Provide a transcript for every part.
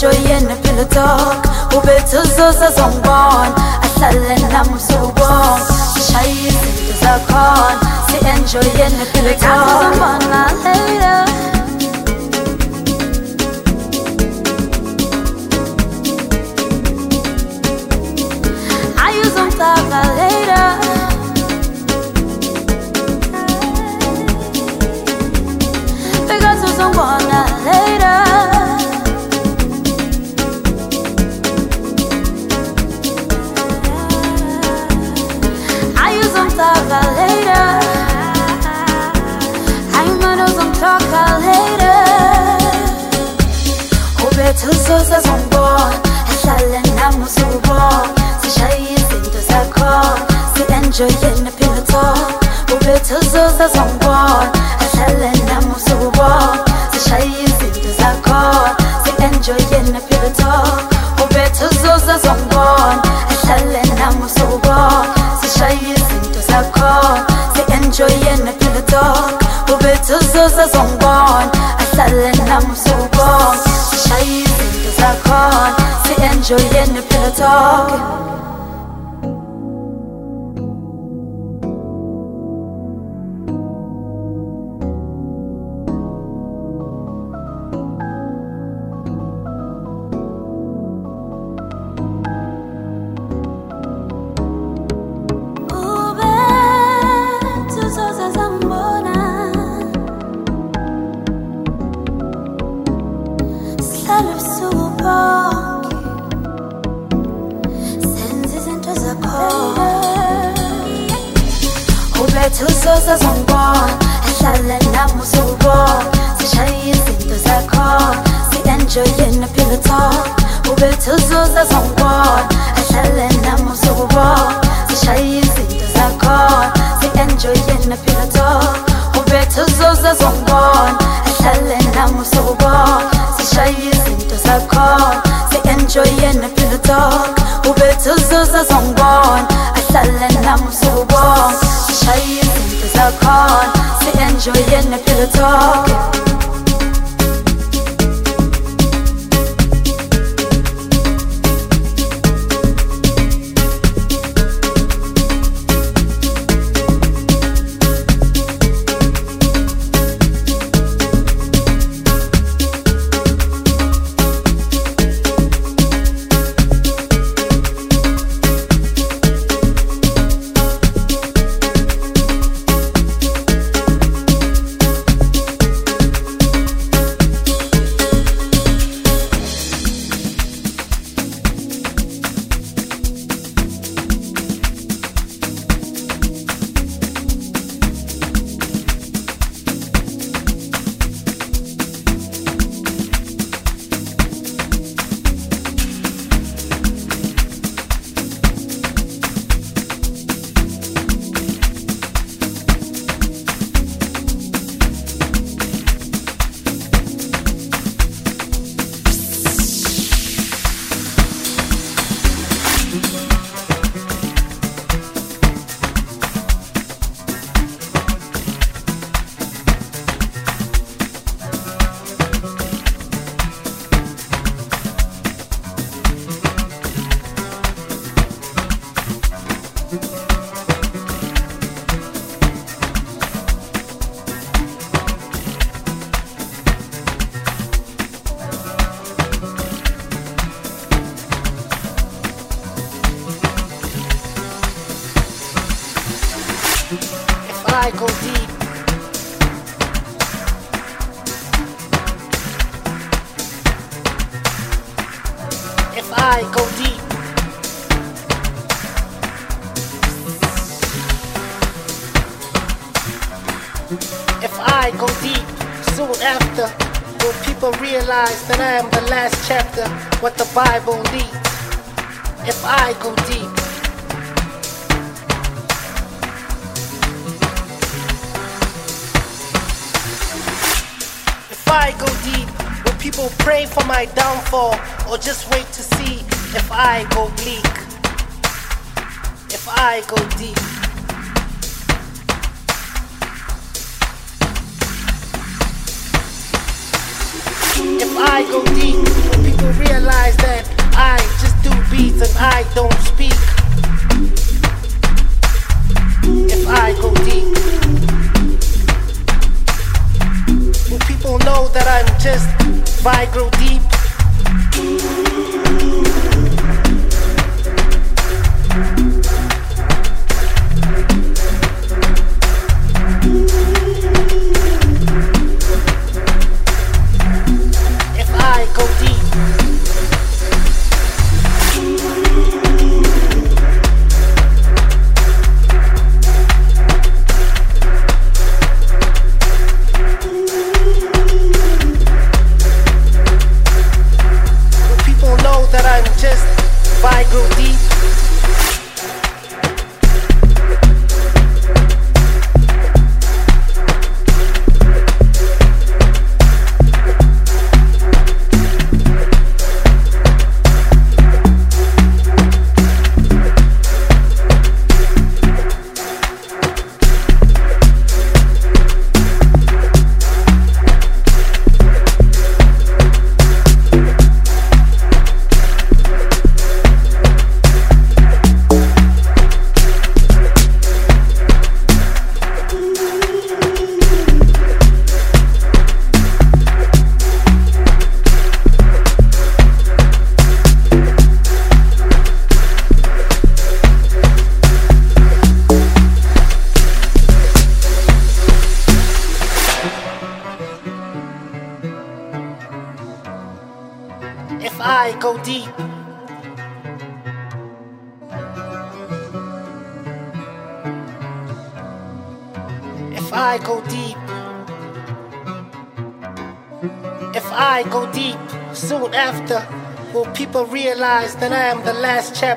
ngijoyene phela talk ubethuzuza zongibona ahlale nami usukonke sishaye izinto zakhona si-enjoyene phela talk Jolie ne pillow talking. sishaye izinto zakhona si-enjoye nepilo talk ubethi uzuza zongibona ahlale nami usuku bonke sishaye izinto zakhona si-enjoye nepilo talk high, go deep. If I go deep, soon after, will people realize that I am the last chapter, what the Bible needs. If I go deep, if I go deep, People pray for my downfall or just wait to see if I go bleak, if I go deep. If I go deep, people realize that I just do beats and I don't speak. If I go deep. vibe real deep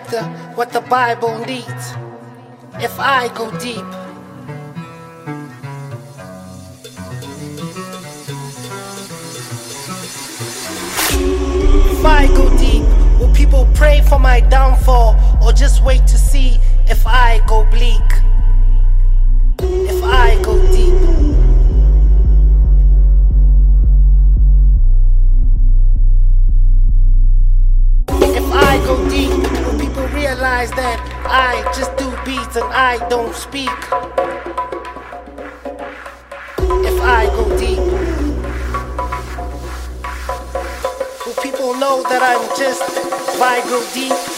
chapter what the Bible needs if I go deep. If I go deep, will people pray for my downfall or just wait to see if I go bleak? If I go recognize that I just do beats and I don't speak. If I go deep, will people know that I'm just vibe real deep?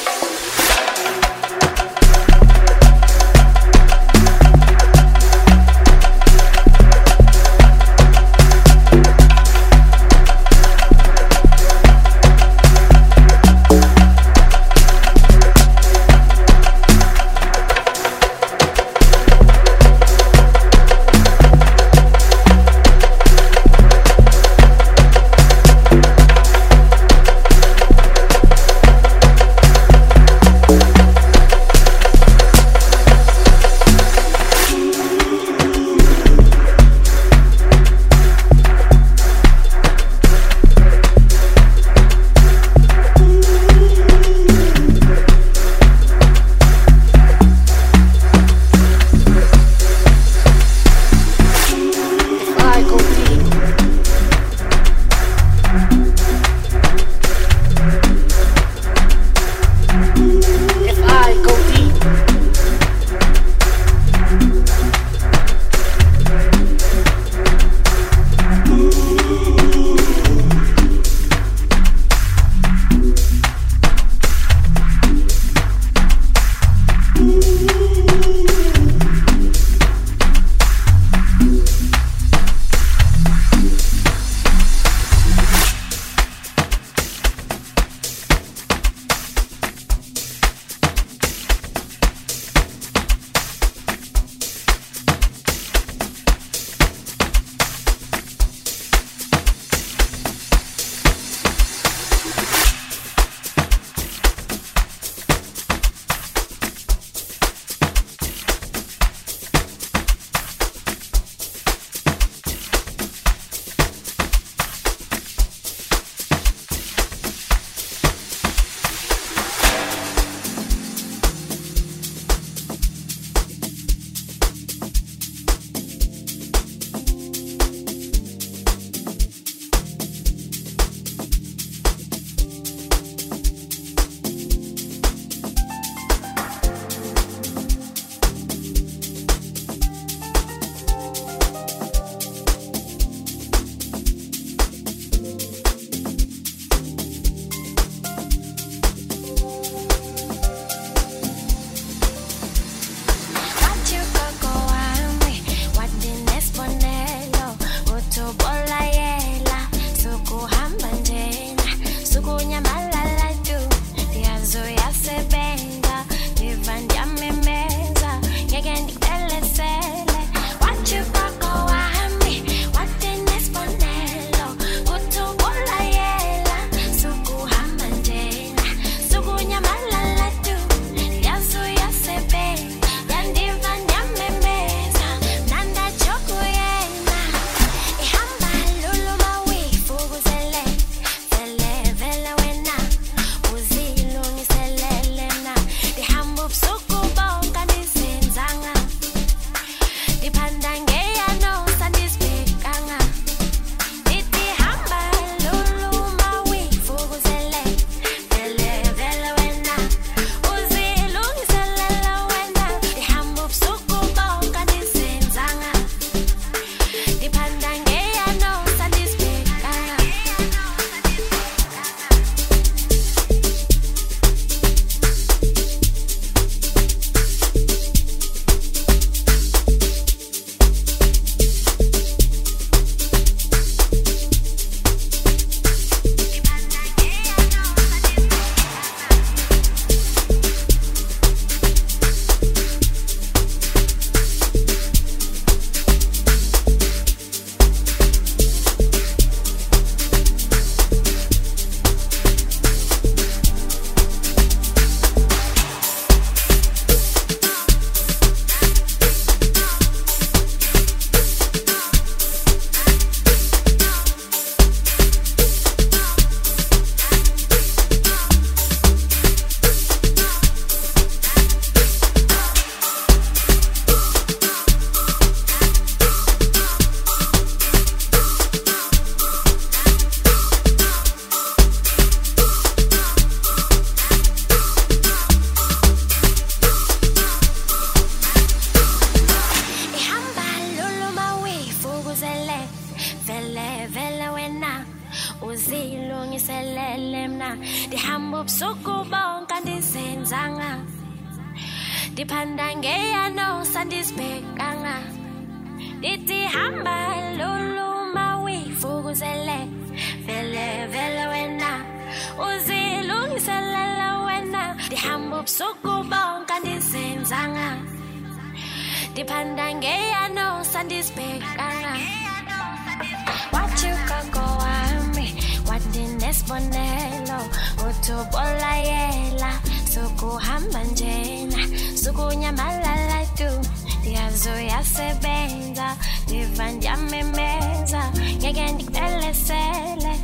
ubusuku bonke andizenzanga ndiphanda ngeyano sandizibhekanga wathikago wami wandinesibonelo uthubolayela sukuhamba njena sukunyamalala tu ndiyazoyasebenza ndiva ndiyamemeza ngeke ndikutelesele